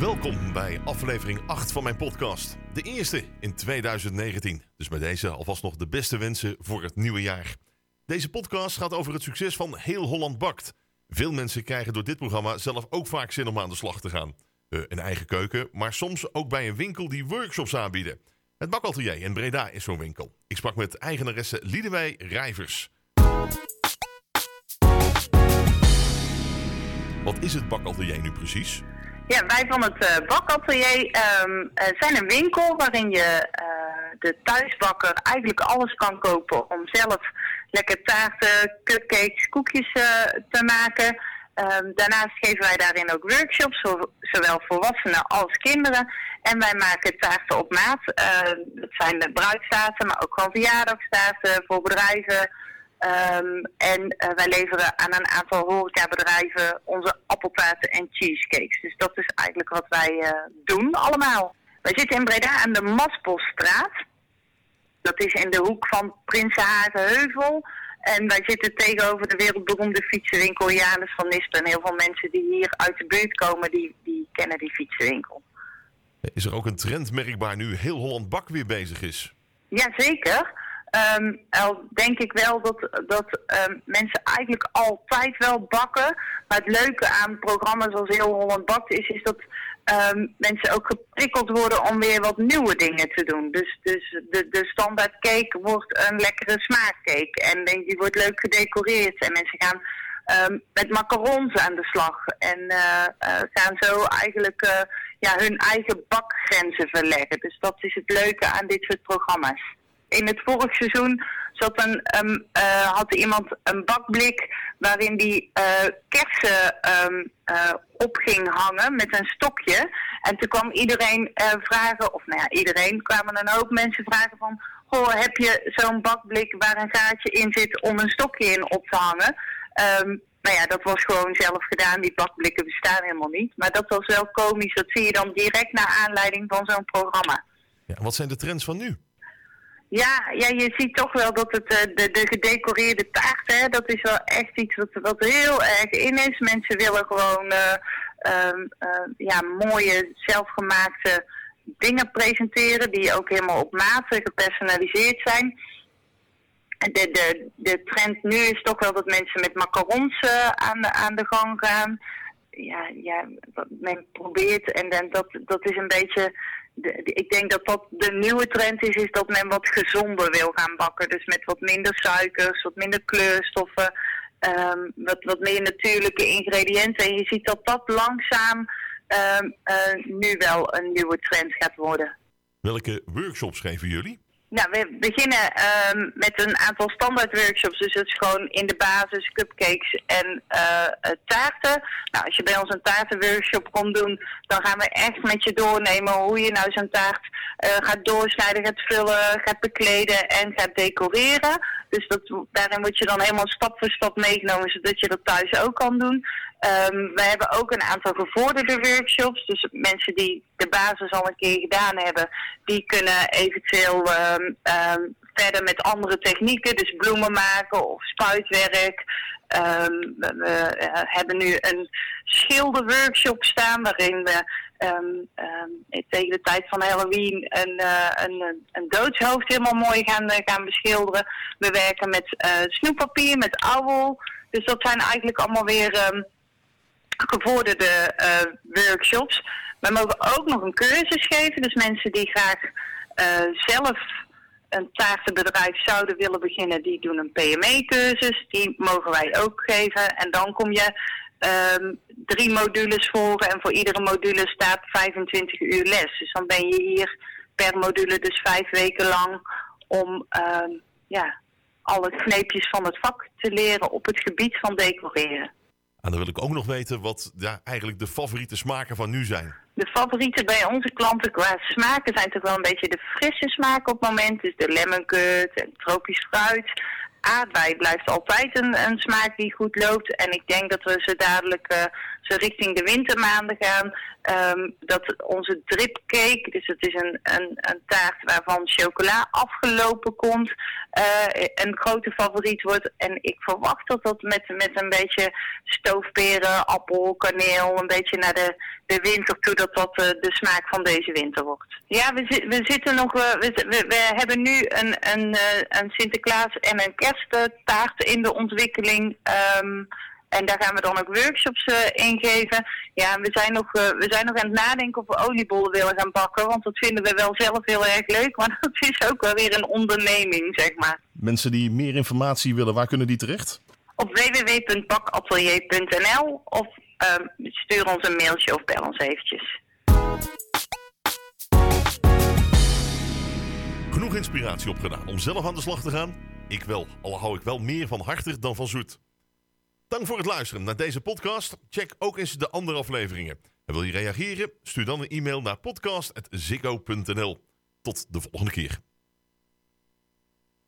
Welkom bij aflevering 8 van mijn podcast. De eerste in 2019. Dus bij deze alvast nog de beste wensen voor het nieuwe jaar. Deze podcast gaat over het succes van Heel Holland Bakt. Veel mensen krijgen door dit programma zelf ook vaak zin om aan de slag te gaan. Uh, een eigen keuken, maar soms ook bij een winkel die workshops aanbieden. Het Bakkatelier in Breda is zo'n winkel. Ik sprak met eigenaresse Liedewij Rijvers. Wat is het Bakkatelier nu precies? Ja, wij van het uh, bakatelier um, zijn een winkel waarin je uh, de thuisbakker eigenlijk alles kan kopen om zelf lekker taarten, cupcakes, koekjes te maken. Um, daarnaast geven wij daarin ook workshops, zowel volwassenen als kinderen. En wij maken taarten op maat. Uh, dat zijn de bruidstaarten, maar ook gewoon verjaardagstaarten voor bedrijven. Um, en uh, wij leveren aan een aantal horecabedrijven onze appeltaarten en cheesecakes. Dus dat is eigenlijk wat wij uh, doen allemaal. Wij zitten in Breda aan de Maspelstraat. Dat is in de hoek van Prinsenhagenheuvel. En wij zitten tegenover de wereldberoemde fietsenwinkel Janus van Nispen. En heel veel mensen die hier uit de buurt komen, die, die kennen die fietsenwinkel. Is er ook een trend merkbaar nu heel Holland Bak weer bezig is? Jazeker. Um, denk ik wel dat, dat um, mensen eigenlijk altijd wel bakken. Maar het leuke aan programma's als Heel Holland Bakt is, is dat um, mensen ook geprikkeld worden om weer wat nieuwe dingen te doen. Dus, dus de, de standaard cake wordt een lekkere smaakcake. En die wordt leuk gedecoreerd. En mensen gaan um, met macarons aan de slag. En uh, uh, gaan zo eigenlijk uh, ja, hun eigen bakgrenzen verleggen. Dus dat is het leuke aan dit soort programma's in het vorig seizoen zat een, uh, had iemand een bakblik waarin die uh, kersen um, uh, op ging hangen met een stokje. En toen kwam iedereen vragen, of nou ja, iedereen, kwamen een hoop mensen vragen van... Goh, heb je zo'n bakblik waar een gaatje in zit om een stokje in op te hangen? Um, nou ja, dat was gewoon zelf gedaan. Die bakblikken bestaan helemaal niet. Maar dat was wel komisch. Dat zie je dan direct naar aanleiding van zo'n programma. Ja, wat zijn de trends van nu? Ja, ja, je ziet toch wel dat het uh, de, de gedecoreerde taart, hè, dat is wel echt iets wat, wat heel erg in is. Mensen willen gewoon uh, uh, ja, mooie, zelfgemaakte dingen presenteren die ook helemaal op maat gepersonaliseerd zijn. De, de, de trend nu is toch wel dat mensen met macarons aan, de, aan de gang gaan. Ja, ja, men probeert en dan, dat, dat is een beetje de, ik denk dat dat de nieuwe trend is, is dat men wat gezonder wil gaan bakken. Dus met wat minder suikers, wat minder kleurstoffen, um, wat, wat meer natuurlijke ingrediënten. En je ziet dat dat langzaam um, uh, nu wel een nieuwe trend gaat worden. Welke workshops geven jullie? Nou, we beginnen um, met een aantal standaard workshops. Dus dat is gewoon in de basis cupcakes en uh, taarten. Nou, als je bij ons een taartenworkshop komt doen, dan gaan we echt met je doornemen hoe je nou zo'n taart uh, gaat doorsnijden, gaat vullen, gaat bekleden en gaat decoreren. Dus dat, daarin word je dan helemaal stap voor stap meegenomen, zodat je dat thuis ook kan doen. Um, we hebben ook een aantal gevorderde workshops. Dus mensen die de basis al een keer gedaan hebben, die kunnen eventueel um, um, verder met andere technieken. Dus bloemen maken of spuitwerk. We, we uh, hebben nu een schilderworkshop staan waarin we um, um, tegen de tijd van Halloween een, uh, een, een doodshoofd helemaal mooi gaan, uh, gaan beschilderen. We werken met uh, snoeppapier, met ouwel. Dus dat zijn eigenlijk allemaal weer um, gevorderde workshops. We mogen ook nog een cursus geven. Dus mensen die graag zelf een taartenbedrijf zouden willen beginnen, die doen een PME-cursus. Die mogen wij ook geven. En dan kom je um, drie modules volgen en voor iedere module staat 25 uur les. Dus dan ben je hier per module dus vijf weken lang om um, ja, alle kneepjes van het vak te leren op het gebied van decoreren. En dan wil ik ook nog weten wat ja, eigenlijk de favoriete smaken van nu zijn. De favorieten bij onze klanten qua smaken zijn toch wel een beetje de frisse smaken op het moment. Dus de lemon curd en tropisch fruit. Aardbei blijft altijd een, een smaak die goed loopt. En ik denk dat we ze dadelijk uh, zo richting de wintermaanden gaan. Um, dat onze dripcake, dus het is een, een, een taart waarvan chocola afgelopen komt, uh, een grote favoriet wordt. En ik verwacht dat dat met, met een beetje stoofperen, appel, kaneel, een beetje naar de, de winter toe, dat dat uh, de smaak van deze winter wordt. Ja, we, we zitten nog, we, we, we hebben nu een, een, een Sinterklaas en een kersttaart in de ontwikkeling. Um, en daar gaan we dan ook workshops uh, in geven. Ja, we zijn, nog, uh, we zijn nog aan het nadenken of we oliebollen willen gaan bakken. Want dat vinden we wel zelf heel erg leuk. Maar dat is ook wel weer een onderneming, zeg maar. Mensen die meer informatie willen, waar kunnen die terecht? Op www.bakatelier.nl of uh, stuur ons een mailtje of bel ons eventjes. Genoeg inspiratie opgedaan om zelf aan de slag te gaan? Ik wel, al hou ik wel meer van hartig dan van zoet. Dank voor het luisteren naar deze podcast. Check ook eens de andere afleveringen. En wil je reageren? Stuur dan een e-mail naar podcast.ziggo.nl. Tot de volgende keer.